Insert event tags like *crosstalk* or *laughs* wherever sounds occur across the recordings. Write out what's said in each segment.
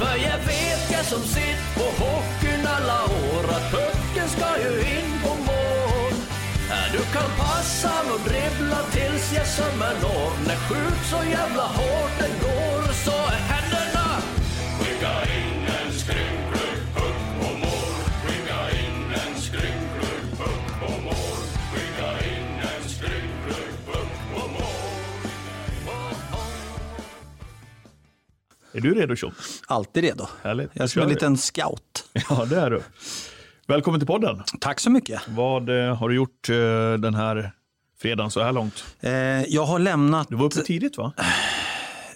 För jag vet jag som sitt på hockeyn alla år att pucken ska ju in på mål. Du kan passa och dribbla tills jag sömmen når. När skjut så jävla hårt den går Är du redo Tjomme? Alltid redo. Härligt. Jag är som en liten scout. Ja, det är du. Välkommen till podden. Tack så mycket. Vad eh, har du gjort eh, den här fredagen så här långt? Eh, jag har lämnat... Du var uppe tidigt va? *sighs*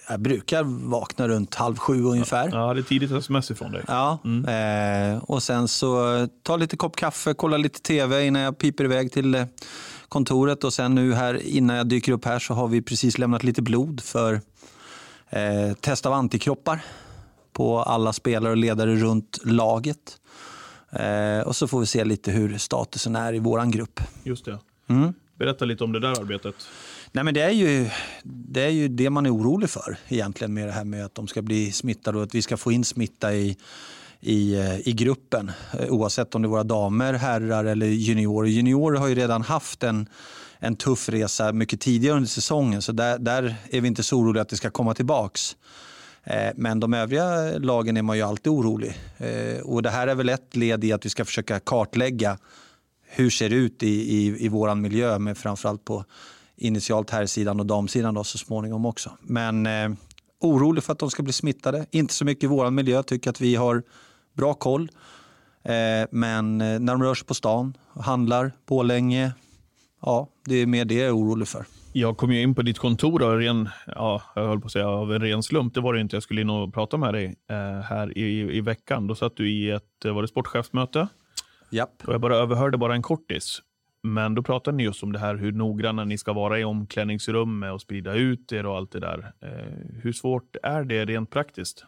Jag brukar vakna runt halv sju ungefär. Ja, det är tidigt sms ifrån dig. Ja, eh, och sen så ta lite kopp kaffe, kolla lite tv innan jag piper iväg till kontoret och sen nu här innan jag dyker upp här så har vi precis lämnat lite blod för eh, test av antikroppar på alla spelare och ledare runt laget. Eh, och så får vi se lite hur statusen är i våran grupp. Just det. Mm. Berätta lite om det där arbetet. Nej, men det, är ju, det är ju det man är orolig för egentligen med det här med att de ska bli smittade och att vi ska få in smitta i, i, eh, i gruppen. Eh, Oavsett om det är våra damer, herrar eller juniorer. Juniorer har ju redan haft en, en tuff resa mycket tidigare under säsongen så där, där är vi inte så oroliga att det ska komma tillbaks. Eh, men de övriga lagen är man ju alltid orolig. Eh, och det här är väl ett led i att vi ska försöka kartlägga hur ser det ut i, i, i vår miljö, med framförallt på initialt herrsidan och damsidan då, så småningom också. Men eh, orolig för att de ska bli smittade. Inte så mycket i vår miljö, tycker att vi har bra koll. Eh, men eh, när de rör sig på stan, handlar, Borlänge, ja, det är mer det jag är orolig för. Jag kom ju in på ditt kontor av ren, ja, jag höll på att säga av en ren slump. Det var det inte. Jag skulle in och prata med dig eh, här i, i veckan. Då satt du i ett, eh, var det sportchefsmöte? Japp. Och jag bara överhörde bara en kortis. Men då pratade ni just om det här hur noggranna ni ska vara i omklädningsrummet och sprida ut er och allt det där. Eh, hur svårt är det rent praktiskt?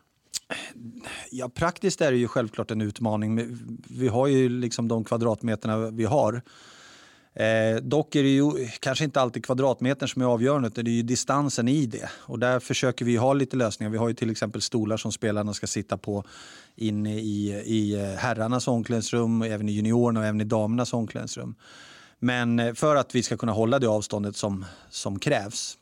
Ja, praktiskt är det ju självklart en utmaning. Vi har ju liksom de kvadratmeterna vi har. Eh, dock är det ju kanske inte alltid kvadratmetern som är avgörande, utan det är ju distansen i det. Och där försöker vi ha lite lösningar. Vi har ju till exempel stolar som spelarna ska sitta på inne i, i herrarnas omklädningsrum, även i juniorerna och även i damernas omklädningsrum. Men eh, för att vi ska kunna hålla det avståndet som, som krävs.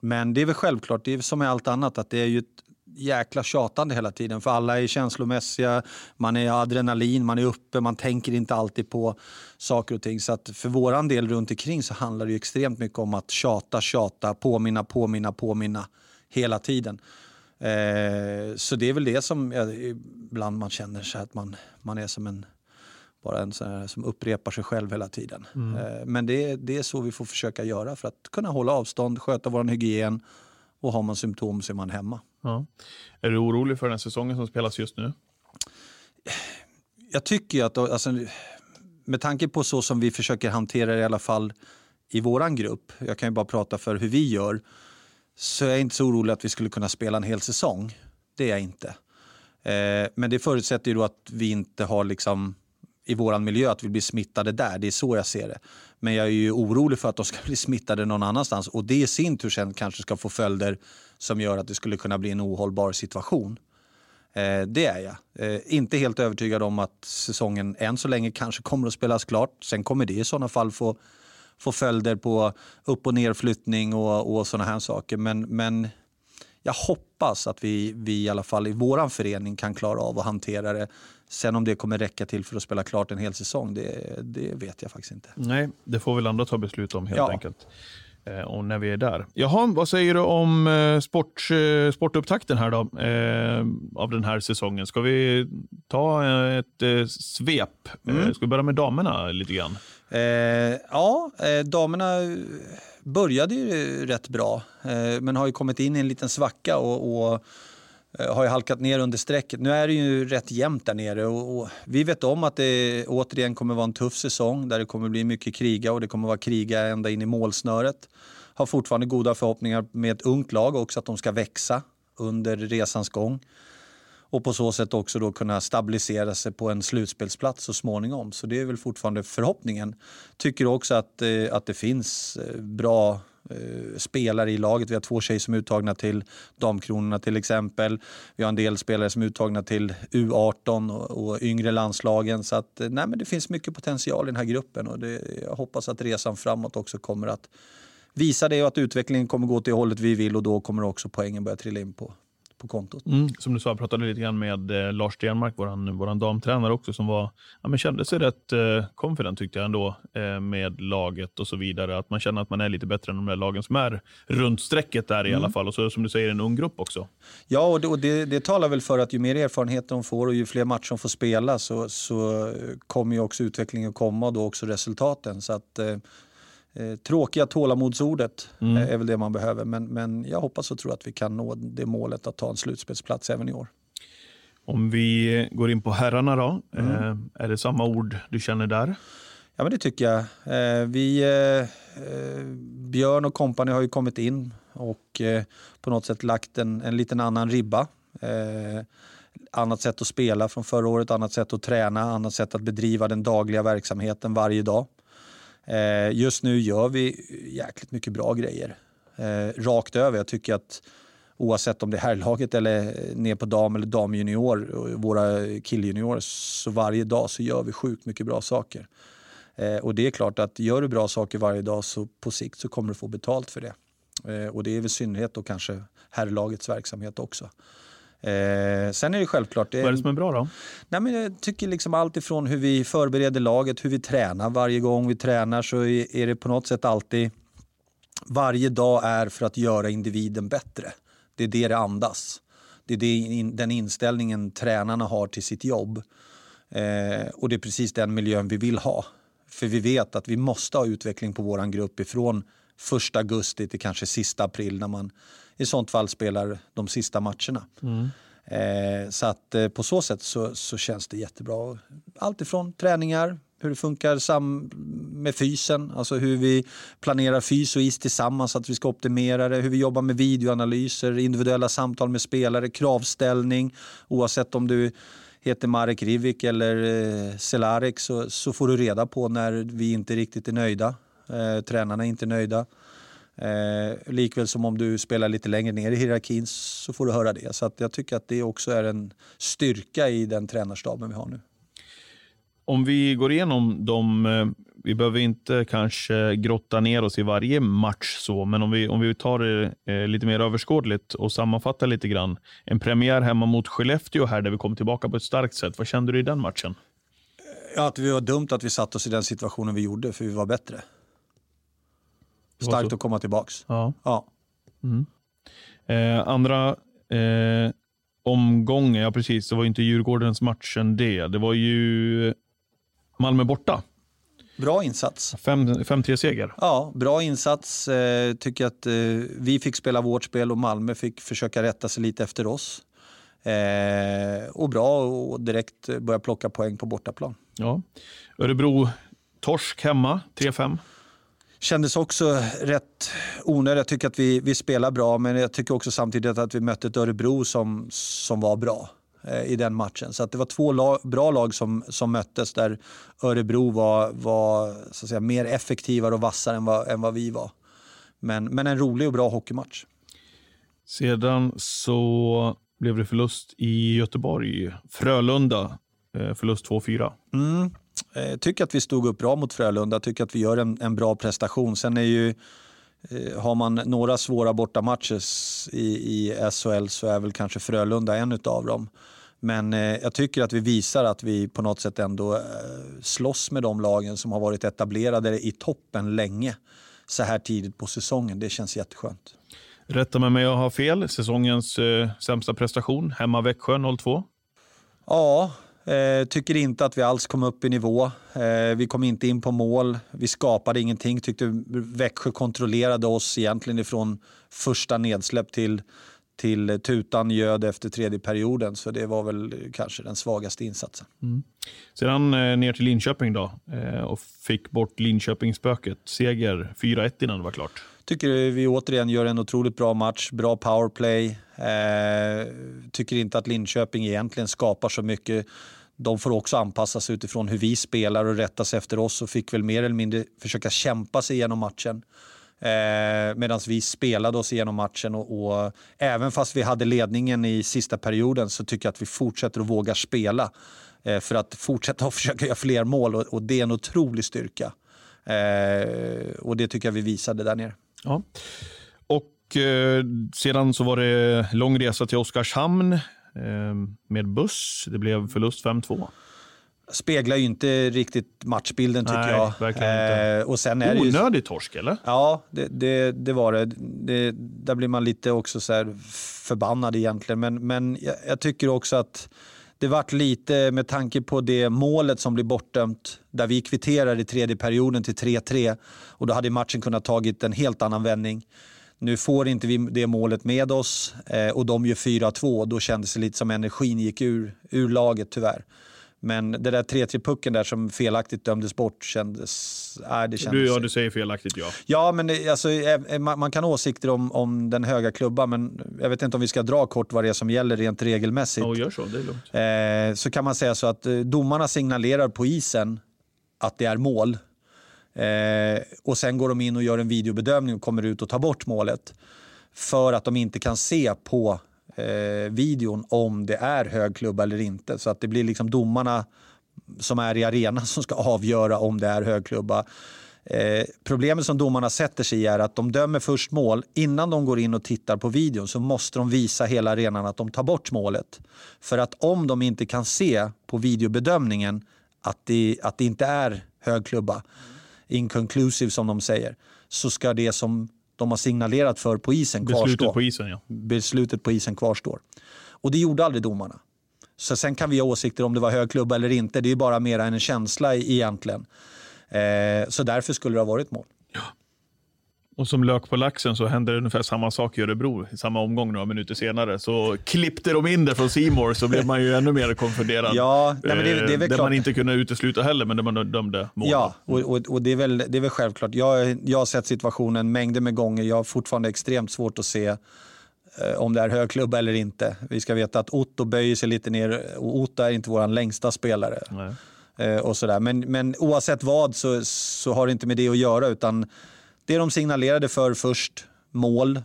Men det är väl självklart, det är som med allt annat, att det är ju ett jäkla tjatande hela tiden. För alla är känslomässiga, man är adrenalin, man är uppe, man tänker inte alltid på saker och ting. Så att för våran del runt omkring så handlar det ju extremt mycket om att tjata, tjata, påminna, påminna, påminna hela tiden. Eh, så det är väl det som jag, ibland man känner sig att man, man är som en bara en sån här som upprepar sig själv hela tiden. Eh, Men det, det är så vi får försöka göra för att kunna hålla avstånd, sköta vår hygien och har man symptom så är man hemma. Ja. Är du orolig för den säsongen som spelas just nu? Jag tycker att alltså, med tanke på så som vi försöker hantera det i alla fall i våran grupp, jag kan ju bara prata för hur vi gör, så är jag inte så orolig att vi skulle kunna spela en hel säsong. Det är jag inte. Eh, men det förutsätter ju då att vi inte har liksom i vår miljö att vi blir smittade där. Det är så jag ser det. Men jag är ju orolig för att de ska *laughs* bli smittade någon annanstans och det i sin tur sen kanske ska få följder som gör att det skulle kunna bli en ohållbar situation. Eh, det är jag. Eh, inte helt övertygad om att säsongen än så länge kanske kommer att spelas klart. Sen kommer det i sådana fall få, få följder på upp och nerflyttning och, och sådana här saker. Men, men jag hoppas att vi, vi i alla fall i våran förening kan klara av att hantera det. Sen om det kommer räcka till för att spela klart en hel säsong, det, det vet jag faktiskt inte. Nej, det får väl andra ta beslut om helt Ja. enkelt. Eh, och när vi är där. Jaha, vad säger du om eh, sport, eh, sportupptakten här då, eh, av den här säsongen? Ska vi ta eh, ett eh, svep? Eh, ska vi börja med damerna lite grann? Eh, ja, eh, damerna började ju rätt bra, eh, men har ju kommit in i en liten svacka och, och eh, har ju halkat ner under strecket. Nu är det ju rätt jämnt där nere och, och vi vet om att det återigen kommer vara en tuff säsong där det kommer bli mycket kriga och det kommer vara kriga ända in i målsnöret. Har fortfarande goda förhoppningar med ett ungt lag också att de ska växa under resans gång och på så sätt också då kunna stabilisera sig på en slutspelsplats så småningom. Så det är väl fortfarande förhoppningen. Tycker också att, eh, att det finns eh, bra eh, spelare i laget. Vi har två tjejer som är uttagna till Damkronorna till exempel. Vi har en del spelare som är uttagna till U18 och, och yngre landslagen. Så att, eh, nej, men det finns mycket potential i den här gruppen och det, jag hoppas att resan framåt också kommer att visa det och att utvecklingen kommer gå till hållet vi vill och då kommer också poängen börja trilla in på på kontot. Mm, som du sa, jag pratade lite grann med eh, Lars Stenmark, vår våran damtränare också, som var, ja, men kände sig rätt eh, confident tyckte jag ändå eh, med laget och så vidare. Att man känner att man är lite bättre än de där lagen som är runt strecket där i mm. alla fall. Och så som du säger, en ung grupp också. Ja, och det, och det, det talar väl för att ju mer erfarenhet de får och ju fler matcher de får spela så, så kommer ju också utvecklingen komma och då också resultaten. Så att, eh, Eh, tråkiga tålamodsordet mm. är väl det man behöver. Men, men jag hoppas och tror att vi kan nå det målet att ta en slutspelsplats även i år. Om vi går in på herrarna då. Mm. Eh, är det samma ord du känner där? Ja, men det tycker jag. Eh, vi, eh, eh Björn och kompani har ju kommit in och eh, på något sätt lagt en, en liten annan ribba. Eh, annat sätt att spela från förra året, annat sätt att träna, annat sätt att bedriva den dagliga verksamheten varje dag. Eh, just nu gör vi jäkligt mycket bra grejer. Eh, rakt över. Jag tycker att oavsett om det är herrlaget eller eh, ner på dam eller damjunior, eh, våra killjuniorer, så varje dag så gör vi sjukt mycket bra saker. Eh, och det är klart att gör du bra saker varje dag så på sikt så kommer du få betalt för det. Eh, och det är väl synnerhet då kanske herrlagets verksamhet också. Eh, sen är det självklart... Det, Vad är det som är bra då? Nej, men jag tycker liksom allt ifrån hur vi förbereder laget, hur vi tränar. Varje gång vi tränar så är det på något sätt alltid... Varje dag är för att göra individen bättre. Det är det det andas. Det är det, den inställningen tränarna har till sitt jobb. Eh, och det är precis den miljön vi vill ha. För vi vet att vi måste ha utveckling på vår grupp ifrån första augusti till kanske sista april när man i sånt fall spelar de sista matcherna. Mm. Eh, så att eh, på så sätt så, så känns det jättebra. Allt ifrån träningar, hur det funkar sam med fysen, alltså hur vi planerar fys och is tillsammans så att vi ska optimera det, hur vi jobbar med videoanalyser, individuella samtal med spelare, kravställning, oavsett om du heter Marek Rivik eller eh, Celarek så, så får du reda på när vi inte riktigt är nöjda. Eh, tränarna är inte nöjda. Eh, likväl som om du spelar lite längre ner i hierarkin så får du höra det. Så att jag tycker att det också är en styrka i den tränarstaben vi har nu. Om vi går igenom de, eh, vi behöver inte kanske grotta ner oss i varje match så, men om vi, om vi tar det eh, lite mer överskådligt och sammanfattar lite grann. En premiär hemma mot Skellefteå här där vi kom tillbaka på ett starkt sätt. Vad kände du i den matchen? Ja, att det var dumt att vi satte oss i den situationen vi gjorde, för vi var bättre. Starkt att komma tillbaks. Ja. ja. Mm. Eh, andra eh, omgången, ja precis, det var inte Djurgårdens matchen det. Det var ju Malmö borta. Bra insats. 5-3-seger. Ja, bra insats. Eh, tycker att eh, vi fick spela vårt spel och Malmö fick försöka rätta sig lite efter oss. Eh, och bra och direkt börja plocka poäng på bortaplan. Ja. Örebro torsk hemma, 3-5. Kändes också rätt onödigt. Jag tycker att vi, vi spelar bra, men jag tycker också samtidigt att vi mötte ett Örebro som, som var bra eh, i den matchen. Så att det var två lag, bra lag som, som möttes där Örebro var, var så att säga, mer effektivare och vassare än vad, än vad vi var. Men, men en rolig och bra hockeymatch. Sedan så blev det förlust i Göteborg. Frölunda, eh, förlust 2-4. Mm. Eh, tycker att vi stod upp bra mot Frölunda, tycker att vi gör en, en bra prestation. Sen är ju, eh, har man några svåra bortamatcher i, i SHL så är väl kanske Frölunda en av dem. Men eh, jag tycker att vi visar att vi på något sätt ändå eh, slåss med de lagen som har varit etablerade i toppen länge så här tidigt på säsongen. Det känns jätteskönt. Rätta mig om jag har fel. Säsongens eh, sämsta prestation, hemma Växjö 0-2. Ja, Eh, tycker inte att vi alls kom upp i nivå. Eh, vi kom inte in på mål. Vi skapade ingenting. Tyckte Växjö kontrollerade oss egentligen ifrån första nedsläpp till, till tutan göd efter tredje perioden. Så det var väl kanske den svagaste insatsen. Mm. Sedan eh, ner till Linköping då eh, och fick bort Linköpingsspöket. Seger 4-1 innan det var klart. Tycker vi återigen gör en otroligt bra match. Bra powerplay. Eh, tycker inte att Linköping egentligen skapar så mycket de får också anpassa sig utifrån hur vi spelar och rätta sig efter oss och fick väl mer eller mindre försöka kämpa sig igenom matchen. Eh, Medan vi spelade oss igenom matchen och, och, även fast vi hade ledningen i sista perioden så tycker jag att vi fortsätter att våga spela. Eh, för att fortsätta att *laughs* försöka göra fler mål och, och det är en otrolig styrka. Eh, och det tycker jag vi visade där nere. Ja. Och eh, sedan så var det lång resa till Oskarshamn med buss. Det blev förlust 5-2 speglar ju inte riktigt matchbilden tycker Nej, jag. Verkligen inte. Eh, och sen är Onödig det ju... torsk eller? Ja, det, det, det var det. det. Där blir man lite också så här förbannad egentligen. Men, men jag, jag, tycker också att det vart lite med tanke på det målet som blir bortdömt där vi kvitterar i tredje perioden till 3-3 och då hade matchen kunnat tagit en helt annan vändning. Nu får inte vi det målet med oss eh, och de gör 4-2 då kändes det lite som energin gick ur, ur laget tyvärr. Men det där 3-3-pucken där som felaktigt dömdes bort kändes... Äh, det kändes du, ja, du säger felaktigt ja. Ja, men alltså, man kan ha åsikter om, om den höga klubban men jag vet inte om vi ska dra kort vad det är som gäller rent regelmässigt. Ja, gör så. Det är lugnt. Eh, så kan man säga så att eh, domarna signalerar på isen att det är mål. Eh, och sen går de in och gör en videobedömning och kommer ut och tar bort målet. För att de inte kan se på eh, videon om det är hög klubba eller inte. Så att det blir liksom domarna som är i arenan *laughs* som ska avgöra om det är hög klubba. Eh, problemet som domarna sätter sig i är att de dömer först mål. Innan de går in och tittar på videon så måste de visa hela arenan att de tar bort målet. För att om de inte kan se på videobedömningen att det, att det inte är hög klubba, inconclusive som de säger, så ska det som de har signalerat för på isen kvarstår. Beslutet på isen, ja. Beslutet på isen kvarstår. Och det gjorde aldrig domarna. Så sen kan vi ha åsikter om det var hög klubba eller inte. Det är bara mer en känsla egentligen. Eh, så därför skulle det ha varit mål. Och som lök på laxen så hände ungefär samma sak i Örebro i samma omgång några minuter senare. Så klippte de in det från Simor så blev man ju ännu mer konfunderad. Ja, nej, men det, det är väl klart. man inte kunde utesluta heller, men där man dömde mål. Ja, och, och, och, det, är väl, det är väl självklart. Jag, jag har sett situationen mängder med gånger. Jag har fortfarande extremt svårt att se eh, om det är hög klubb eller inte. Vi ska veta att Otto böjer sig lite ner och Otto är inte vår längsta spelare. Eh, och sådär. Men, men oavsett vad så, så har det inte med det att göra utan det de signalerade för först, mål,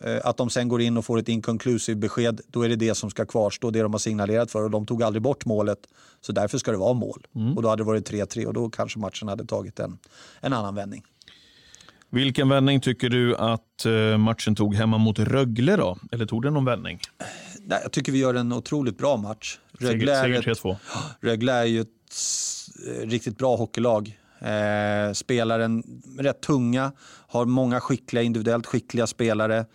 eh, att de sen går in och får ett inconclusive besked, då är det det som ska kvarstå, det de har signalerat för. Och de tog aldrig bort målet, så därför ska det vara mål. Mm. Och då hade det varit 3-3 och då kanske matchen hade tagit en, en annan vändning. Vilken vändning tycker du att eh, matchen tog hemma mot Rögle då? Eller tog den någon vändning? Jag tycker vi gör en otroligt bra match. Rögle är, ett, Rögle är ju ett riktigt bra hockeylag. Eh, spelaren rätt tunga, har många skickliga, individuellt skickliga spelare.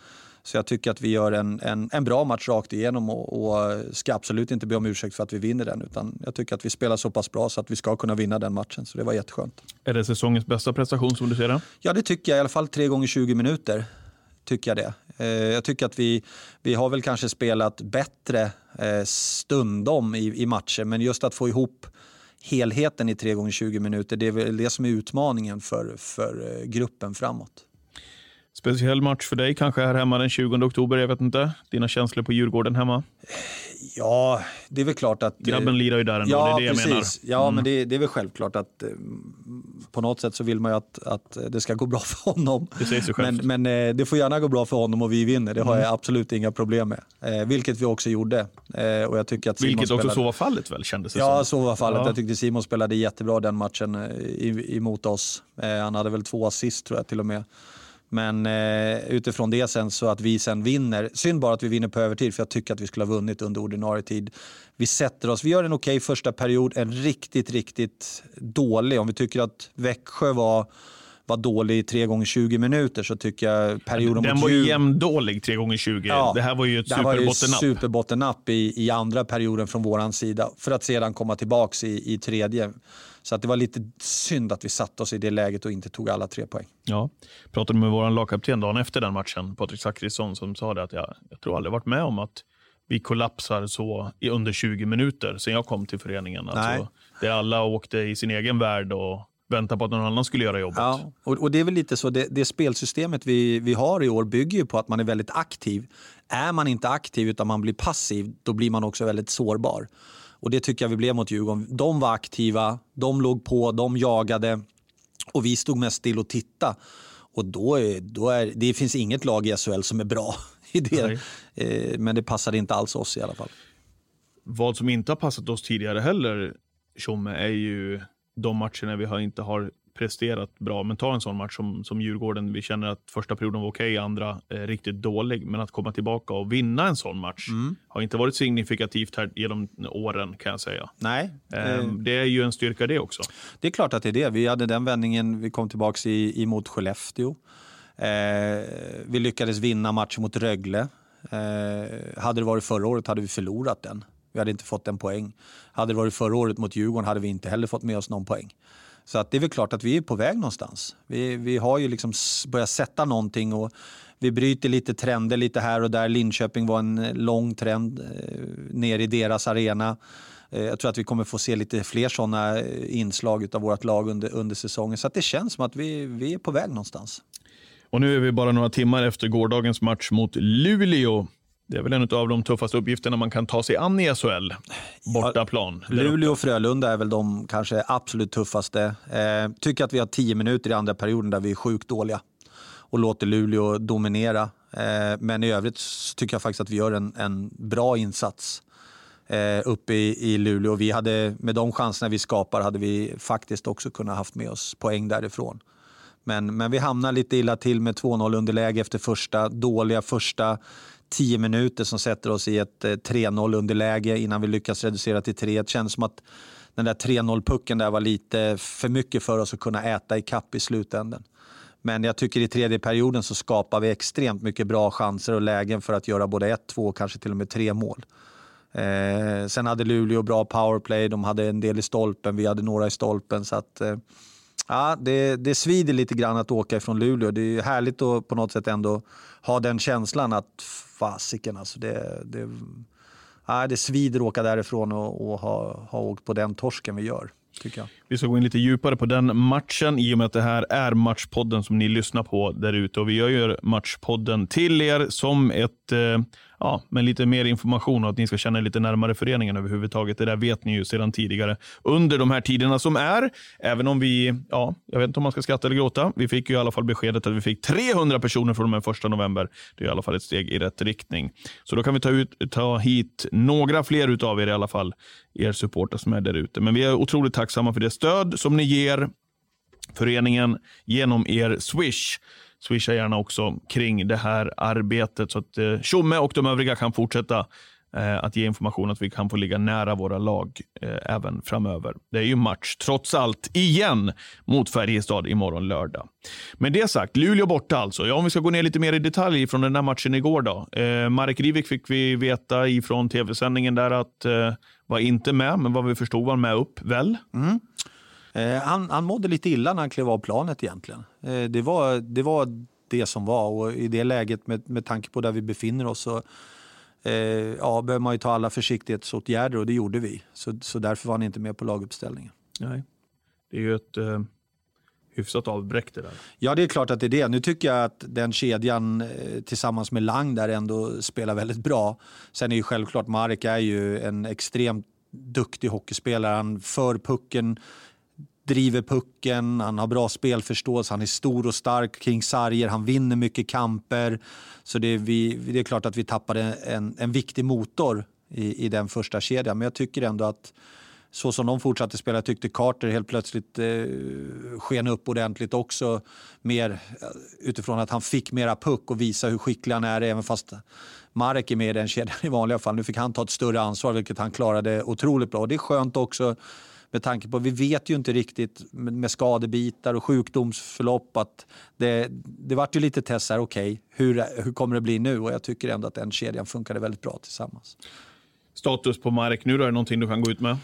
Så jag tycker att vi gör en, en, en bra match rakt igenom och, och, ska absolut inte be om ursäkt för att vi vinner den. Utan jag tycker att vi spelar så pass bra så att vi ska kunna vinna den matchen. Så det var jätteskönt. Är det säsongens bästa prestation som du ser det? Ja, det tycker jag. I alla fall tre gånger 20 minuter. Tycker jag det. Eh, jag tycker att vi, vi har väl kanske spelat bättre eh, stundom i, i matcher, men just att få ihop helheten i 3 gånger 20 minuter. Det är väl det som är utmaningen för, för eh, gruppen framåt. Speciell match för dig kanske här hemma den 20 oktober. Jag vet inte. Dina känslor på Djurgården hemma? Ja, det är väl klart att... Grabben lirar ju där ändå, ja, det är det precis. jag menar. Ja, mm. men det, det, är väl självklart att eh, på något sätt så vill man ju att, att det ska gå bra för honom. Det säger sig självt. Men, men eh, det får gärna gå bra för honom och vi vinner. Det har mm. jag absolut inga problem med. Eh, vilket vi också gjorde. Och jag tycker att vilket också så var fallet väl, kändes det Ja, som. så var fallet. Ja. Jag tyckte Simon spelade jättebra den matchen emot oss. Han hade väl två assist tror jag till och med. Men eh, utifrån det sen så att vi sen vinner. Synd bara att vi vinner på övertid för jag tycker att vi skulle ha vunnit under ordinarie tid. Vi sätter oss, vi gör en okej okay första period, en riktigt, riktigt dålig. Om vi tycker att Växjö var var dålig i 3 gånger 20 minuter så tycker jag perioden Den mot var jämndålig 3 gånger 20 ja, Det här var ju ett superbottennapp. superbottennapp i, i andra perioden från våran sida för att sedan komma tillbaka i, i tredje. Så att det var lite synd att vi satte oss i det läget och inte tog alla tre poäng. Ja, pratade med vår lagkapten dagen efter den matchen, Patrik Zackrisson, som sa det att jag, jag tror aldrig varit med om att vi kollapsar så i under 20 minuter sen jag kom till föreningen. Alltså, där alla åkte i sin egen värld och vänta på att någon annan skulle göra jobbet. Ja, och, och det är väl lite så, det, det, spelsystemet vi, vi har i år bygger ju på att man är väldigt aktiv. Är man inte aktiv utan man blir passiv, då blir man också väldigt sårbar. Och det tycker jag vi blev mot Djurgården. De var aktiva, de låg på, de jagade och vi stod mest still och tittade. Och då, är, då är, det finns inget lag i SHL som är bra *laughs* i det. Eh, men det passade inte alls oss i alla fall. Vad som inte har passat oss tidigare heller, Tjomme, är ju de matcherna vi har, inte har presterat bra. Men ta en sån match som, som Djurgården. Vi känner att första perioden var okej, andra eh, riktigt dålig. Men att komma tillbaka och vinna en sån match mm. har inte varit signifikativt här genom åren kan jag säga. Nej. Eh, det är ju en styrka det också. Det är klart att det är det. Vi hade den vändningen, vi kom tillbaka i, emot Skellefteå. Eh, vi lyckades vinna matchen mot Rögle. Eh, hade det varit förra året hade vi förlorat den. Vi hade inte fått en poäng. Hade det varit förra året mot Djurgården hade vi inte heller fått med oss någon poäng. Så att det är väl klart att vi är på väg någonstans. Vi, vi har ju liksom börjat sätta någonting och vi bryter lite trender lite här och där. Linköping var en eh, lång trend eh, ner i deras arena. Eh, jag tror att vi kommer få se lite fler sådana eh, inslag av vårt lag under, under säsongen. Så att det känns som att vi, vi är på väg någonstans. Och nu är vi bara några timmar efter gårdagens match mot Luleå. Det är väl en av de tuffaste uppgifterna man kan ta sig an i SHL. Bortaplan. Ja, Luleå och Frölunda är väl de kanske absolut tuffaste. Eh, tycker att vi har tio minuter i andra perioden där vi är sjukt dåliga och låter Luleå dominera. Eh, men i övrigt tycker jag faktiskt att vi gör en, en bra insats eh, uppe i, i Luleå. Vi hade, med de chanserna vi skapar hade vi faktiskt också kunnat haft med oss poäng därifrån. Men, men vi hamnar lite illa till med 2-0 underläge efter första, dåliga första tio minuter som sätter oss i ett eh, 3-0 underläge innan vi lyckas reducera till 3 Det känns som att den där 3-0-pucken där var lite för mycket för oss att kunna äta i kapp i slutändan. Men jag tycker i tredje perioden så skapar vi extremt mycket bra chanser och lägen för att göra både ett, två och kanske till och med tre mål. Eh, sen hade Luleå bra powerplay, de hade en del i stolpen, vi hade några i stolpen. Så att, eh, ja, det, det svider lite grann att åka ifrån Luleå. Det är härligt att på något sätt ändå ha den känslan att fasiken alltså. Det, det, ja, det svider att åka därifrån och, och ha, ha åkt på den torsken vi gör. Vi ska gå in lite djupare på den matchen i och med att det här är Matchpodden som ni lyssnar på där ute. vi gör Matchpodden till er som ett eh, ja, men lite mer information och att ni ska känna er lite närmare föreningen överhuvudtaget. Det där vet ni ju sedan tidigare under de här tiderna som är. Även om vi, ja, jag vet inte om man ska skratta eller gråta. Vi fick ju i alla fall beskedet att vi fick 300 personer från den första november. Det är i alla fall ett steg i rätt riktning. Så då kan vi ta, ut, ta hit några fler utav er i alla fall, er supportrar som är där ute. Men vi är otroligt tacksamma för det stöd som ni ger föreningen genom er Swish swisha gärna också kring det här arbetet så att eh, Tjomme och de övriga kan fortsätta eh, att ge information att vi kan få ligga nära våra lag eh, även framöver. Det är ju match, trots allt, igen mot Färjestad imorgon lördag. Med det sagt, Luleå borta alltså. Ja, om vi ska gå ner lite mer i detalj från den där matchen igår då. Eh, Marek Rivik fick vi veta ifrån tv-sändningen där att eh, var inte med, men vad vi förstod var med upp, väl? Mm. Eh, han, han mådde lite illa när han klev av planet egentligen. Eh, det, var, det var det som var och i det läget med, med tanke på där vi befinner oss så eh, ja, behöver man ju ta alla försiktighetsåtgärder och det gjorde vi. Så, så därför var han inte med på laguppställningen. Nej. Det är ju ett eh, hyfsat avbräck det där. Ja, det är klart att det är det. Nu tycker jag att den kedjan eh, tillsammans med Lang där ändå spelar väldigt bra. Sen är ju självklart Marek är ju en extremt duktig hockeyspelare. Han för pucken driver pucken, han har bra spelförståelse, han är stor och stark kring sarger, han vinner mycket kamper. Så det är, vi, det är klart att vi tappade en, en viktig motor i, i den första kedjan. Men jag tycker ändå att så som de fortsatte spela, jag tyckte Carter helt plötsligt eh, sken upp ordentligt också. Mer eh, utifrån att han fick mera puck och visa hur skicklig han är även fast Marek är med i den kedjan i vanliga fall. Nu fick han ta ett större ansvar vilket han klarade otroligt bra. Och det är skönt också med tanke på, vi vet ju inte riktigt med, skadebitar och sjukdomsförlopp att det, det vart ju lite test här, okej, okay, hur, hur kommer det bli nu? Och jag tycker ändå att den kedjan funkade väldigt bra tillsammans. Status på Marek nu då, är det någonting du kan gå ut med?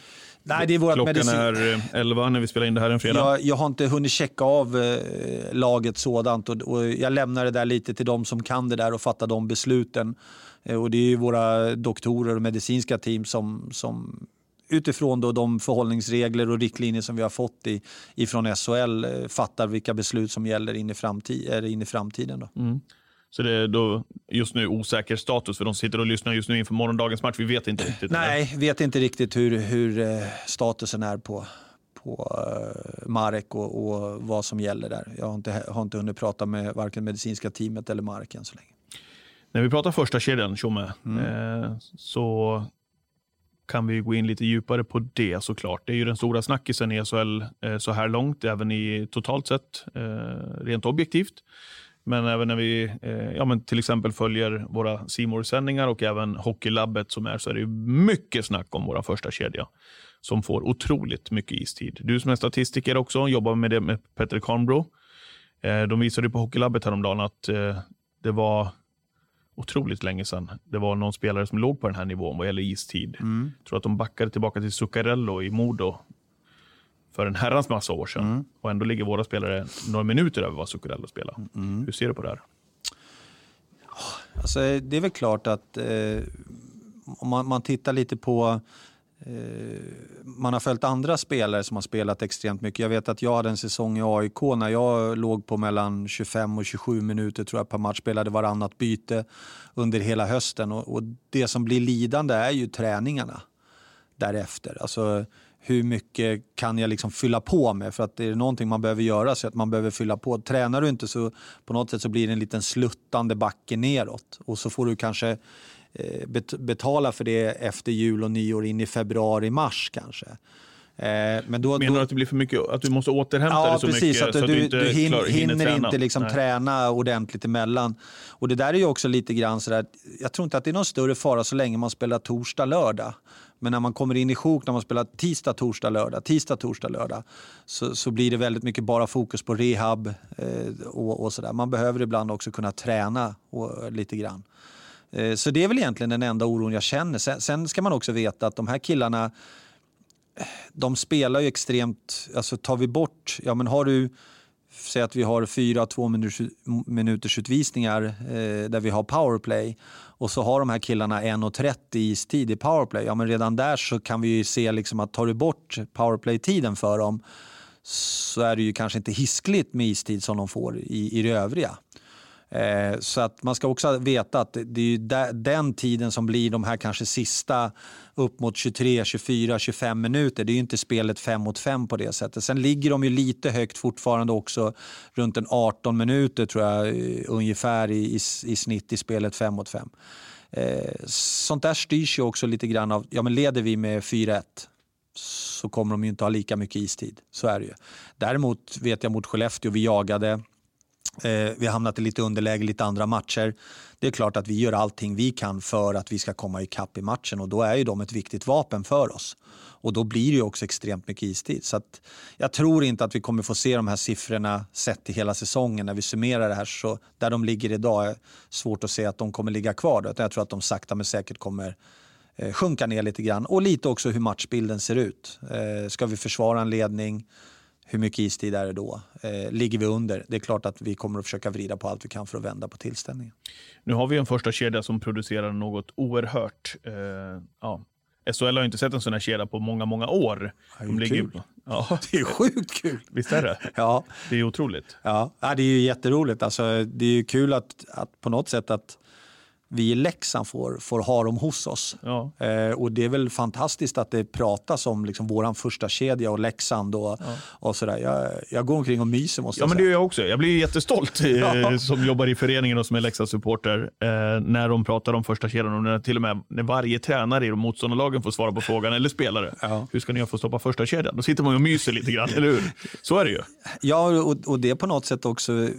Nej, det är Klockan medicin... är 11 eh, när vi spelar in det här en fredag. Jag, jag har inte hunnit checka av eh, laget sådant och, och, jag lämnar det där lite till de som kan det där och fattar de besluten. Eh, och det är våra doktorer och medicinska team som, som utifrån då de förhållningsregler och riktlinjer som vi har fått i, ifrån SHL eh, fattar vilka beslut som gäller in i, framtid, in i framtiden. Då. Mm. Så det är då just nu osäker status för de sitter och lyssnar just nu inför morgondagens match. Vi vet inte riktigt. Nej, eller? vet inte riktigt hur, hur eh, statusen är på, på uh, Marek och, och, vad som gäller där. Jag har inte, har inte hunnit prata med varken medicinska teamet eller Marek än så länge. När vi pratar första kedjan, Tjomme, mm. eh, så kan vi gå in lite djupare på det såklart. Det är ju den stora snackisen i SHL eh, så här långt, även i totalt sett, eh, rent objektivt. Men även när vi eh, ja, men till exempel följer våra simor sändningar och även Hockeylabbet som är så är det mycket snack om vår första kedja som får otroligt mycket istid. Du som är statistiker också, jobbar med det med Petter Karnbro. Eh, de visade på Hockeylabbet häromdagen att eh, det var otroligt länge sedan det var någon spelare som låg på den här nivån vad gäller istid. Mm. Jag tror att de backade tillbaka till Zuccarello i Modo för en herrans massa år sedan. Mm. Och ändå ligger våra spelare några minuter över vad Zuccarello spelar. Mm. Hur ser du på det här? Alltså, det är väl klart att eh, om man, man, tittar lite på Eh, man har följt andra spelare som har spelat extremt mycket. Jag vet att jag hade en säsong i AIK när jag låg på mellan 25 och 27 minuter tror jag per match, spelade varannat byte under hela hösten. Och, och det som blir lidande är ju träningarna därefter. Alltså, hur mycket kan jag liksom fylla på med? För att det är någonting man behöver göra så att man behöver fylla på. Tränar du inte så på något sätt så blir det en liten sluttande backe neråt och så får du kanske betala för det efter jul och nyår in i februari, mars kanske. Eh, men då, Menar du att det blir för mycket, att du måste återhämta ja, dig så precis, mycket att du, så att du inte du hin, klar, hinner, hinner inte liksom träna ordentligt emellan. Och det där är ju också lite grann sådär, jag tror inte att det är någon större fara så länge man spelar torsdag, lördag. Men när man kommer in i sjok när man spelar tisdag, torsdag, lördag, tisdag, torsdag, lördag så, så blir det väldigt mycket bara fokus på rehab eh, och, och sådär. Man behöver ibland också kunna träna och, lite grann. Eh, så det är väl egentligen den enda oron jag känner. Sen, ska man också veta att de här killarna de spelar ju extremt, alltså tar vi bort, ja men har du, säg att vi har fyra två minuters, minuters utvisningar eh, där vi har powerplay och så har de här killarna 1.30 istid i powerplay, ja men redan där så kan vi ju se liksom att tar du bort powerplay-tiden för dem så är det ju kanske inte hiskligt med istid som de får i, i det övriga. Eh, så att man ska också veta att det är den tiden som blir de här kanske sista upp mot 23, 24, 25 minuter. Det är ju inte spelet 5 mot 5 på det sättet. Sen ligger de ju lite högt fortfarande också, runt en 18 minuter tror jag eh, ungefär i, i, i snitt i spelet 5 mot 5. Eh, sånt där styrs ju också lite grann av, ja men leder vi med 4-1 så kommer de ju inte ha lika mycket istid. Så är det ju. Däremot vet jag mot Skellefteå, vi jagade Eh, vi har hamnat i lite underläge lite andra matcher. Det är klart att vi gör allting vi kan för att vi ska komma ikapp i matchen och då är ju de ett viktigt vapen för oss. Och då blir det ju också extremt mycket istid. Så jag tror inte att vi kommer få se de här siffrorna sett i hela säsongen när vi summerar det här. Så där de ligger idag är svårt att se att de kommer ligga kvar. Då. Jag tror att de sakta men säkert kommer eh, sjunka ner lite grann. Och lite också hur matchbilden ser ut. Eh, ska vi försvara en ledning? Hur mycket istid är det då? Eh, ligger vi under? Det är klart att vi kommer att försöka vrida på allt vi kan för att vända på tillställningen. Nu har vi en första kedja som producerar något oerhört. Eh, ja. SHL har inte sett en sån här kedja på många, många år. Det är, De ligger... kul. Ja. *laughs* det är sjukt kul. Visst är det? *laughs* ja. Det är otroligt. Ja, ja det är ju jätteroligt. Alltså, det är ju kul att, att på något sätt att vi i Leksand får, får ha dem hos oss. Ja. Eh, och det är väl fantastiskt att det pratas om liksom våran första kedja och Leksand och, ja. och sådär. Jag, jag går omkring och myser måste ja, jag säga. Men det gör jag också. Jag blir jättestolt eh, *laughs* ja. som jobbar i föreningen och som är Leksandssupporter eh, när de pratar om första kedjan och när till och med när varje tränare i motståndarlagen får svara på frågan, eller spelare. Hur ska ni få stoppa första kedjan? Då sitter man och myser lite grann, eller hur? Så är det ju. Ja, och, och det på något sätt också eh,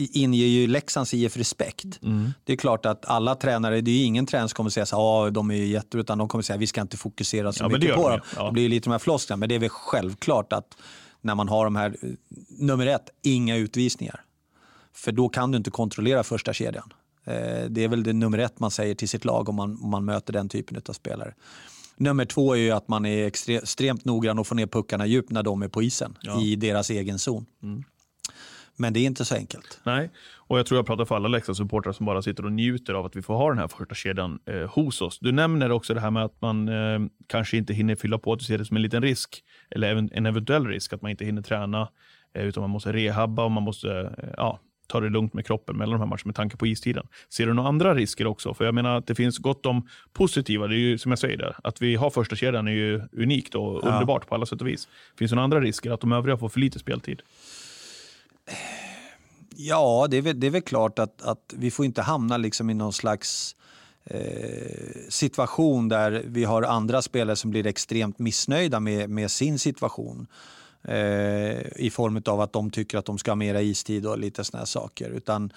inger ju Leksands IF respekt. Mm. Det är klart att alla tränare, det är ingen tränare som kommer säga att ah, de är jätte, utan de kommer säga att vi ska inte fokusera så ja, mycket på dem. Ja. Det blir lite de här flosklerna, men det är väl självklart att när man har de här, nummer ett, inga utvisningar. För då kan du inte kontrollera första kedjan. Eh, det är väl det nummer ett man säger till sitt lag om man, om man möter den typen av spelare. Nummer två är ju att man är extremt noggrann och får ner puckarna djupt när de är på isen ja. i deras egen zon. Mm. Men det är inte så enkelt. Nej, och jag tror jag pratar för alla Leksandssupportrar som bara sitter och njuter av att vi får ha den här första kedjan eh, hos oss. Du nämner också det här med att man eh, kanske inte hinner fylla på, att du ser det som en liten risk, eller en eventuell risk att man inte hinner träna, eh, utan man måste rehabba och man måste, eh, ja, ta det lugnt med kroppen mellan de här matcherna med tanke på istiden. Ser du några andra risker också? För jag menar att det finns gott om positiva. Det är ju som jag säger där, att vi har första kedjan är ju unikt och ja. underbart på alla sätt och vis. Finns det några andra risker att de övriga får för lite speltid? Ja, det är väl, det är väl klart att, att vi får inte hamna liksom i någon slags eh, situation där vi har andra spelare som blir extremt missnöjda med, med sin situation. Eh, I form av att de tycker att de ska ha mera istid och lite sådana saker. Utan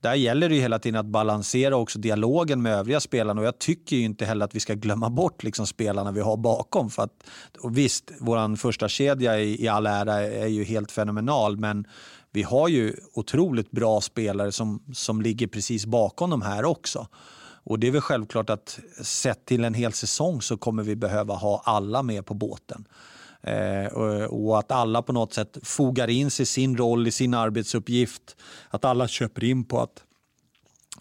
där gäller det hela tiden att balansera också dialogen med övriga spelarna och jag tycker inte heller att vi ska glömma bort liksom spelarna vi har bakom. För att, och visst, vår första kedja i, i all ära är ju helt fenomenal men vi har ju otroligt bra spelare som, som ligger precis bakom de här också. Och det är väl självklart att sett till en hel säsong så kommer vi behöva ha alla med på båten. Eh, och, och, att alla på något sätt fogar in sig i sin roll, i sin arbetsuppgift. Att alla köper in på att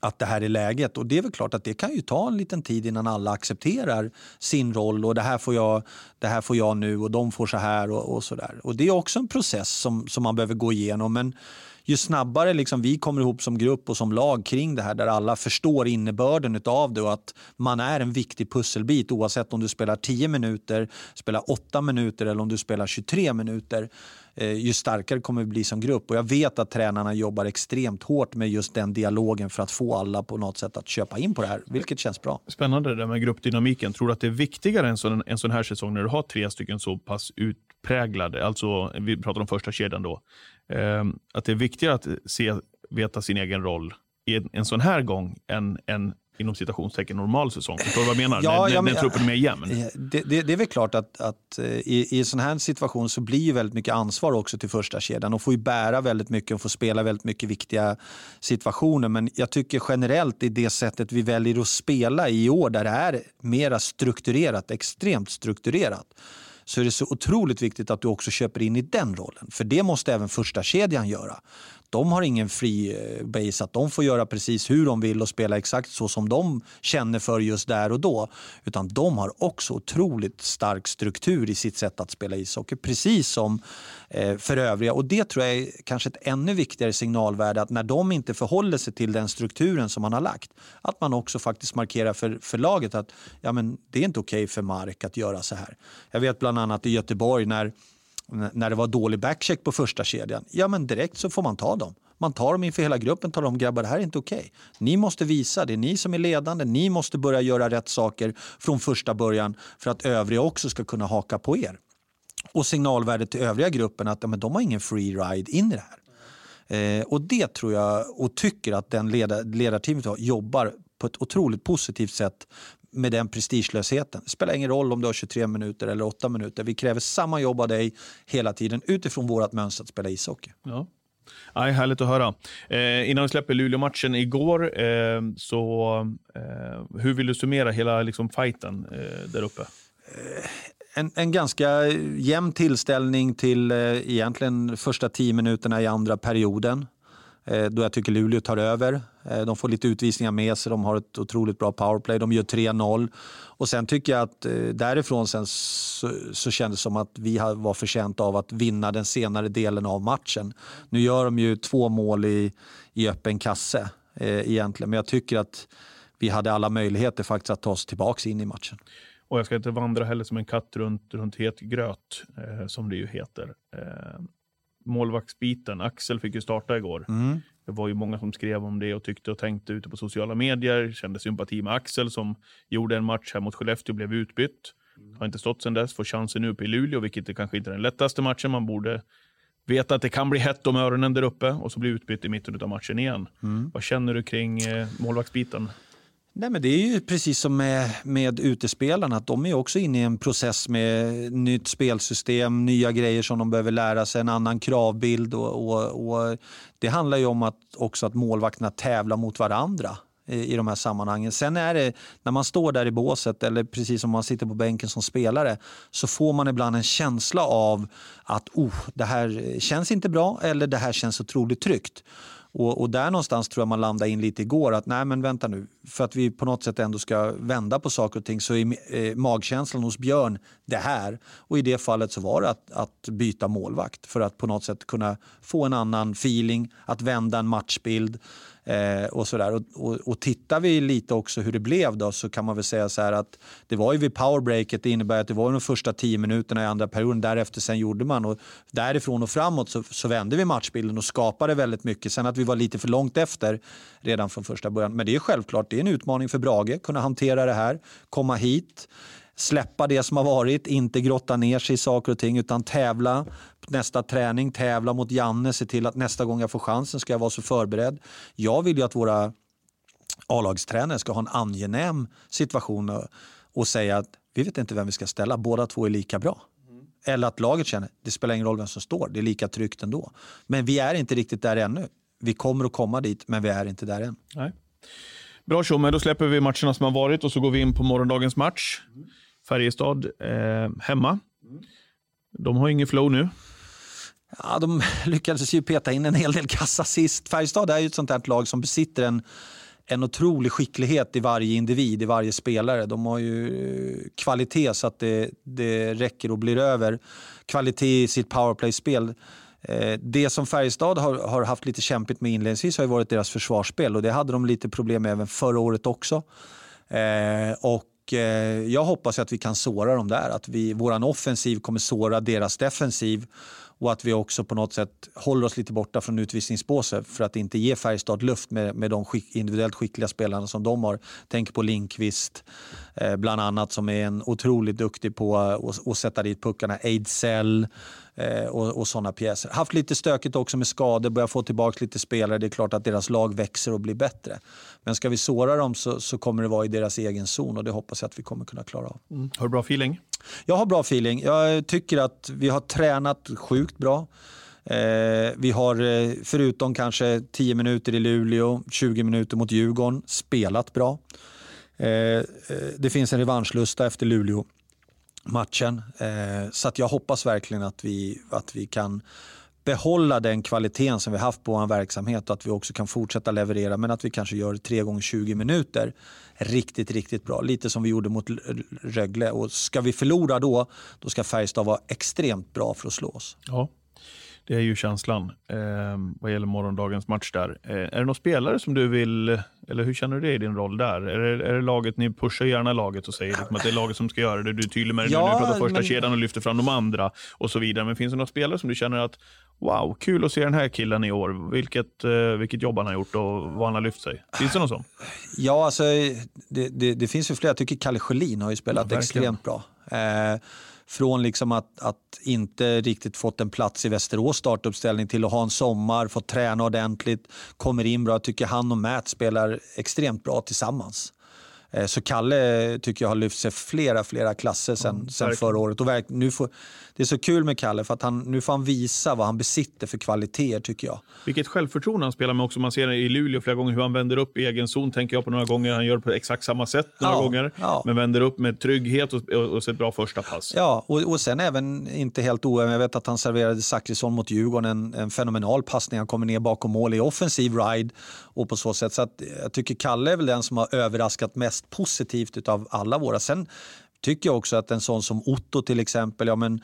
att det här är läget. Och det är väl klart att det kan ju ta en liten tid innan alla accepterar sin roll och det här får jag, det här får jag nu och de får så här och, och så där. Och det är också en process som, som man behöver gå igenom. Men ju snabbare liksom vi kommer ihop som grupp och som lag kring det här där alla förstår innebörden av det och att man är en viktig pusselbit oavsett om du spelar 10 minuter, spelar 8 minuter eller om du spelar 23 minuter Eh, ju starkare kommer vi bli som grupp. Och jag vet att tränarna jobbar extremt hårt med just den dialogen för att få alla på något sätt att köpa in på det här, vilket känns bra. Spännande det där med gruppdynamiken. Tror du att det är viktigare en sån, en sån här säsong när du har tre stycken så pass utpräglade, alltså vi pratar om första kedjan då, ehm, att det är viktigare att se, veta sin egen roll i en, en sån här gång än en inom citationstecken normal säsong. Förstår du vad jag menar? Ja, när, ja, när truppen är mer jämn. Det, det, det, är väl klart att, att eh, i, i en sån här situation så blir ju väldigt mycket ansvar också till första kedjan. och får ju bära väldigt mycket och får spela väldigt mycket viktiga situationer. Men jag tycker generellt i det sättet vi väljer att spela i år där det är mera strukturerat, extremt strukturerat så är det så otroligt viktigt att du också köper in i den rollen. För det måste även första kedjan göra de har ingen fri eh, base, att de får göra precis hur de vill och spela exakt så som de känner för just där och då. Utan de har också otroligt stark struktur i sitt sätt att spela ishockey, precis som eh, för övriga. Och det tror jag är kanske ett ännu viktigare signalvärde, att när de inte förhåller sig till den strukturen som man har lagt, att man också faktiskt markerar för, för laget att ja, men det är inte okej okay för Mark att göra så här. Jag vet bland annat i Göteborg när när det var dålig backcheck på första kedjan, ja men direkt så får man ta dem. Man tar dem inför hela gruppen och talar om grabbar det här är inte okej. Okay. Ni måste visa, det är ni som är ledande, ni måste börja göra rätt saker från första början för att övriga också ska kunna haka på er. Och signalvärdet till övriga gruppen att ja, men de har ingen free ride in i det här. Eh, och det tror jag och tycker att den leda, ledarteamet jobbar på ett otroligt positivt sätt med den prestigelösheten. Det spelar ingen roll om du har 23 minuter eller 8 minuter. Vi kräver samma jobb av dig hela tiden utifrån vårt mönster att spela ishockey. Ja. Aj, härligt att höra. Eh, innan vi släpper Luleå-matchen igår, eh, så eh, hur vill du summera hela liksom, fighten eh, där uppe? Eh, en, en ganska jämn tillställning till eh, egentligen första tio minuterna i andra perioden. Eh, då jag tycker Luleå tar över. Eh, de får lite utvisningar med sig, de har ett otroligt bra powerplay, de gör 3-0. Och sen tycker jag att eh, därifrån sen så, så kändes det som att vi var förtjänta av att vinna den senare delen av matchen. Nu gör de ju två mål i, i öppen kasse eh, egentligen, men jag tycker att vi hade alla möjligheter faktiskt att ta oss tillbaka in i matchen. Och jag ska inte vandra heller som en katt runt, runt het gröt, eh, som det ju heter. Eh, målvaktsbiten. Axel fick ju starta igår. Mm. Det var ju många som skrev om det och tyckte och tänkte ute på sociala medier. Kände sympati med Axel som gjorde en match här mot Skellefteå och blev utbytt. Mm. Har inte stått sedan dess. Får chansen nu uppe i Luleå, vilket är kanske inte är den lättaste matchen. Man borde veta att det kan bli hett om öronen där uppe och så bli utbytt i mitten av matchen igen. Mm. Vad känner du kring eh, målvaktsbiten? Nej, men det är ju precis som med, med utespelarna, att de är också inne i en process med nytt spelsystem, nya grejer som de behöver lära sig, en annan kravbild. Och, och, och det handlar ju om att, också att målvakterna tävlar mot varandra i, i de här sammanhangen. Sen är det, när man står där i båset eller precis som man sitter på bänken som spelare så får man ibland en känsla av att oh, det här känns inte bra eller det här känns otroligt tryggt. Och, och, där någonstans tror jag man landade in lite igår att nej men vänta nu, för att vi på något sätt ändå ska vända på saker och ting så är eh, magkänslan hos Björn det här. Och i det fallet så var det att, att byta målvakt för att på något sätt kunna få en annan feeling, att vända en matchbild. Eh, och, sådär. Och, och, och tittar vi lite också hur det blev då så kan man väl säga så här att det var ju vid powerbreaket, det innebär att det var de första tio minuterna i andra perioden, därefter sen gjorde man och därifrån och framåt så, så vände vi matchbilden och skapade väldigt mycket. Sen att vi var lite för långt efter redan från första början. Men det är självklart, det är en utmaning för Brage, kunna hantera det här, komma hit släppa det som har varit, inte grotta ner sig i saker och ting utan tävla nästa träning, tävla mot Janne, se till att nästa gång jag får chansen ska jag vara så förberedd. Jag vill ju att våra A-lagstränare ska ha en angenäm situation och, och säga att vi vet inte vem vi ska ställa, båda två är lika bra. Mm. Eller att laget känner det spelar ingen roll vem som står, det är lika tryggt ändå. Men vi är inte riktigt där ännu. Vi kommer att komma dit, men vi är inte där än. Nej. Bra Tjomme, då släpper vi matcherna som har varit och så går vi in på morgondagens match. Mm. Färjestad eh, hemma. De har ingen flow nu. Ja, de lyckades ju peta in en hel del kassa sist. Färjestad är ju ett sånt här lag som besitter en, en otrolig skicklighet i varje individ, i varje spelare. De har ju eh, kvalitet så att det, det räcker och blir över. Kvalitet i sitt powerplay-spel. Eh, det som Färjestad har, har, haft lite kämpigt med inledningsvis har varit deras försvarsspel och det hade de lite problem med även förra året också. Eh, och eh, jag hoppas att vi kan såra dem där, att vi, våran offensiv kommer såra deras defensiv och att vi också på något sätt håller oss lite borta från utvisningsbåset för att inte ge Färjestad luft med, med de skick, individuellt skickliga spelarna som de har. Tänk på Linkvist eh, bland annat som är en otroligt duktig på att sätta dit puckarna. Ejdsell eh, och, och sådana pjäser. Haft lite stökigt också med skador, börjar få tillbaka lite spelare. Det är klart att deras lag växer och blir bättre. Men ska vi såra dem så, så kommer det vara i deras egen zon och det hoppas jag att vi kommer kunna klara av. Mm. Har du bra feeling? Jag har bra feeling. Jag tycker att vi har tränat sjukt bra. Eh, vi har, eh, förutom kanske 10 minuter i Luleå, 20 minuter mot Djurgården, spelat bra. Eh, eh, det finns en revanschlusta efter matchen. Eh, så att jag hoppas verkligen att vi, att vi kan behålla den kvaliteten som vi haft på vår verksamhet och att vi också kan fortsätta leverera men att vi kanske gör 3 gånger 20 minuter riktigt, riktigt bra. Lite som vi gjorde mot Rögle. Och ska vi förlora då, då ska Färjestad vara extremt bra för att slå oss. Ja. Det är ju känslan eh, vad gäller morgondagens match där. Eh, är det några spelare som du vill, eller hur känner du dig i din roll där? Är det, är det laget, ni pushar gärna laget och säger liksom att det är laget som ska göra det. Du är tydlig med det ja, nu, du pratar första men... kedjan och lyfter fram de andra och så vidare. Men finns det några spelare som du känner att wow, kul att se den här killen i år. Vilket, eh, vilket jobb han har gjort och vad han har lyft sig. Finns det någon sån? Ja, alltså, det, det, det finns ju flera. Jag tycker Kalle Sjölin har ju spelat ja, extremt bra. Eh, från liksom att, att inte riktigt fått en plats i Västerås startuppställning till att ha en sommar, få träna ordentligt, kommer in bra. Jag tycker han och Matt spelar extremt bra tillsammans. Eh, så Kalle tycker jag har lyft sig flera, flera klasser sen, mm, sen förra året. Och nu får, det är så kul med Kalle för att han, nu får han visa vad han besitter för kvaliteter tycker jag. Vilket självförtroende han spelar med också. Man ser i Luleå flera gånger hur han vänder upp i egen zon. Tänker jag på några gånger. Han gör på exakt samma sätt några ja, gånger. Ja. Men vänder upp med trygghet och, och, och ett bra första pass. Ja, och, och sen även inte helt oäven. Jag vet att han serverade Zachrisson mot Djurgården. En, en fenomenal passning. Han kommer ner bakom mål i offensiv ride. Och på så sätt. Så att, jag tycker Kalle är väl den som har överraskat mest positivt av alla våra. Sen tycker jag också att en sån som Otto till exempel, ja men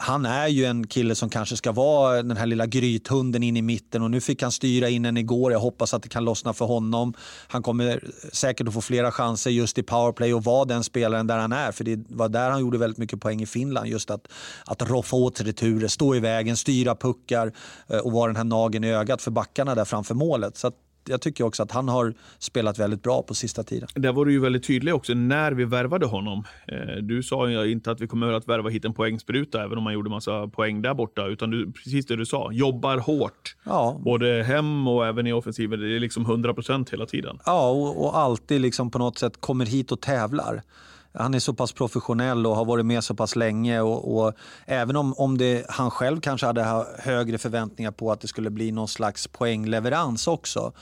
han är ju en kille som kanske ska vara den här lilla grythunden in i mitten och nu fick han styra in en igår. Jag hoppas att det kan lossna för honom. Han kommer säkert att få flera chanser just i powerplay och vara den spelaren där han är. För det var där han gjorde väldigt mycket poäng i Finland. Just att, att roffa åt returer, stå i vägen, styra puckar eh, och vara den här nagen i ögat för backarna där framför målet. Så jag tycker också att han har spelat väldigt bra på sista tiden. Där var du ju väldigt tydlig också när vi värvade honom. Eh, du sa ju inte att vi kommer att värva hit en poängspruta, även om man gjorde massa poäng där borta. Utan du, precis det du sa, jobbar hårt. Ja. Både hem och även i offensiven. Det är liksom 100% hela tiden. Ja, och, och alltid liksom på något sätt kommer hit och tävlar han är så pass professionell och har varit med så pass länge. Och, och även om, om det, han själv kanske hade högre förväntningar på att det skulle bli någon slags poängleverans också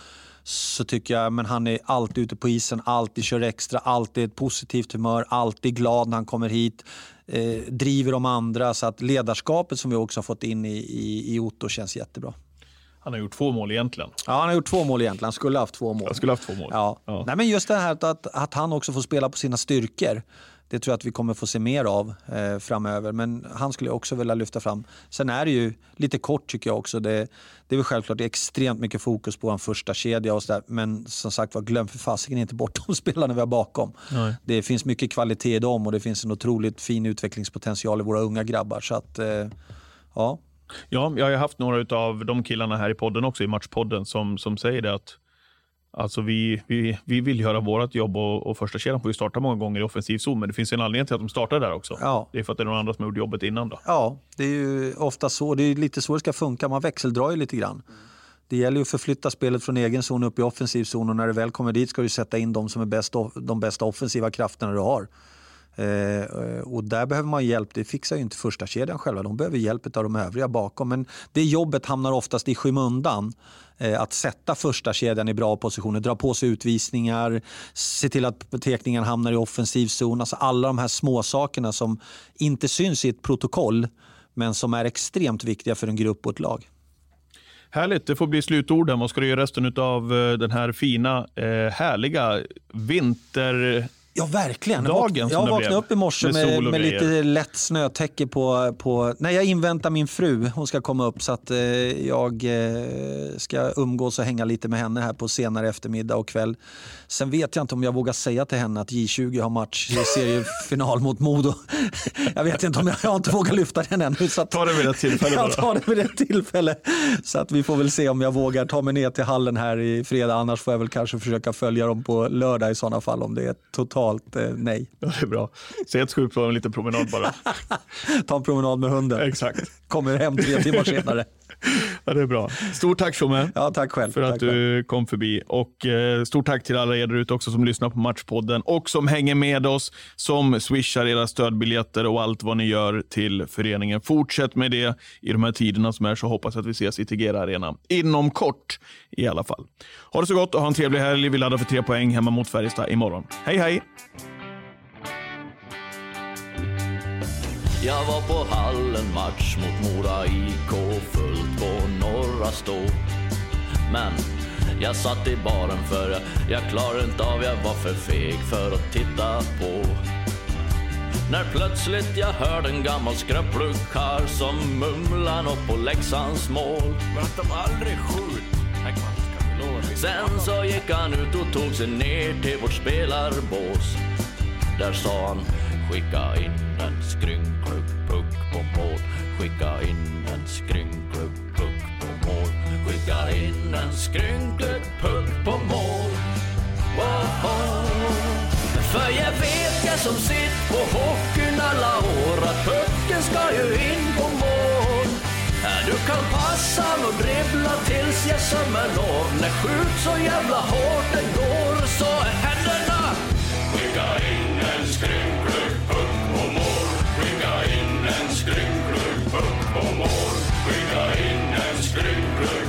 så tycker jag men han är alltid ute på isen, alltid kör extra, alltid ett positivt humör, alltid glad när han kommer hit. Eh, driver de andra. Så att ledarskapet som vi också har fått in i, i, i Otto känns jättebra. Han har gjort två mål egentligen. Ja, han har gjort två mål egentligen. Han skulle ha haft två mål. Jag skulle ha haft två mål. Ja. Ja. Nej, men just det här att, att, han också får spela på sina styrkor. Det tror jag att vi kommer få se mer av eh, framöver. Men han skulle jag också vilja lyfta fram. Sen är det ju lite kort tycker jag också. Det, det är väl självklart det är extremt mycket fokus på en första kedja och så där. Men som sagt var, glöm för fasiken inte bort *laughs* de spelarna vi har bakom. Nej. Det finns mycket kvalitet i dem och det finns en otroligt fin utvecklingspotential i våra unga grabbar. Så att, eh, ja. Ja, jag har haft några av de killarna här i podden också, i Matchpodden, som, som säger det att Alltså vi, vi, vi vill göra vårt jobb och, och första kedjan får ju starta många gånger i offensiv zon, men det finns en anledning till att de startar där också. Ja. Det är för att det är någon andra som har gjort jobbet innan. Då. Ja, det är ju ofta så. Det är lite så det ska funka. Man växeldrar ju lite grann. Det gäller ju att förflytta spelet från egen zon upp i offensiv zon och när det väl kommer dit ska du sätta in de som är bäst, de bästa offensiva krafterna du har. Eh, och där behöver man hjälp. Det fixar ju inte första kedjan själva. De behöver hjälp av de övriga bakom. Men det jobbet hamnar oftast i skymundan. Eh, att sätta första kedjan i bra positioner, dra på sig utvisningar, se till att teckningen hamnar i offensiv zon. Alltså alla de här små sakerna som inte syns i ett protokoll men som är extremt viktiga för en grupp och ett lag. Härligt, det får bli slutorden. Vad ska du göra resten av eh, den här fina, eh, härliga vinter... Ja, verkligen. Dagen jag vaknade, upp i morse Med med, med lite lätt snötäcke på, på... Nej, jag inväntar min fru. Hon ska komma upp så att eh, jag eh, ska umgås och hänga lite med henne här på senare eftermiddag och kväll. Sen vet jag inte om jag vågar säga till henne att J20 har match i seriefinal mot Modo. *laughs* jag vet inte om jag, jag inte vågat lyfta den ännu. Så att, Ta det vid ett tillfälle bara. *laughs* jag tar det vid ett tillfälle. Så att vi får väl se om jag vågar ta mig ner till hallen här i fredag. Annars får jag väl kanske försöka följa dem på lördag i sådana fall om det är totalt eh, nej. *laughs* Ja, det är bra. Säg att ska ut på en liten promenad bara. Ta en promenad med hunden. Exakt. Kommer hem tre timmar senare. *laughs* Ja, det är bra. Stort tack Tjomme. Ja, tack själv. för att tack själv. du kom förbi. Och eh, Stort tack till alla er där ute också som lyssnar på Matchpodden och som hänger med oss, som swishar era stödbiljetter och allt vad ni gör till föreningen. Fortsätt med det i de här tiderna som är, så hoppas jag att vi ses i Tegera Arena. Inom kort i alla fall. Ha det så gott och ha en trevlig helg. Vi laddar för tre poäng hemma mot Färjestad imorgon. Hej hej! Jag var på hallen match mot Mora IK fullt på Norra Stå. Men jag satt i baren för jag, jag klarade inte av, jag var för feg för att titta på. När plötsligt jag hörde en gammal skröplig karl som mumlade något på Leksands mål. Men att de aldrig det. Sen så gick han ut och tog sig ner till vårt spelarbås. Där sa han skicka in en skrynklig puck på mål. Skicka in en skrynklig sparkar in en skrynklig puck på mål. Wow. För jag vet, jag som sitt på hockeyn alla år, att pucken ska ju in på mål. Du kan passa och dribbla tills jag sömmer når. När skjut så jävla hårt det går, så är händerna skicka in en skrynklig puck på mål. Skicka in en skrynklig puck på mål. Skicka in en skrynklig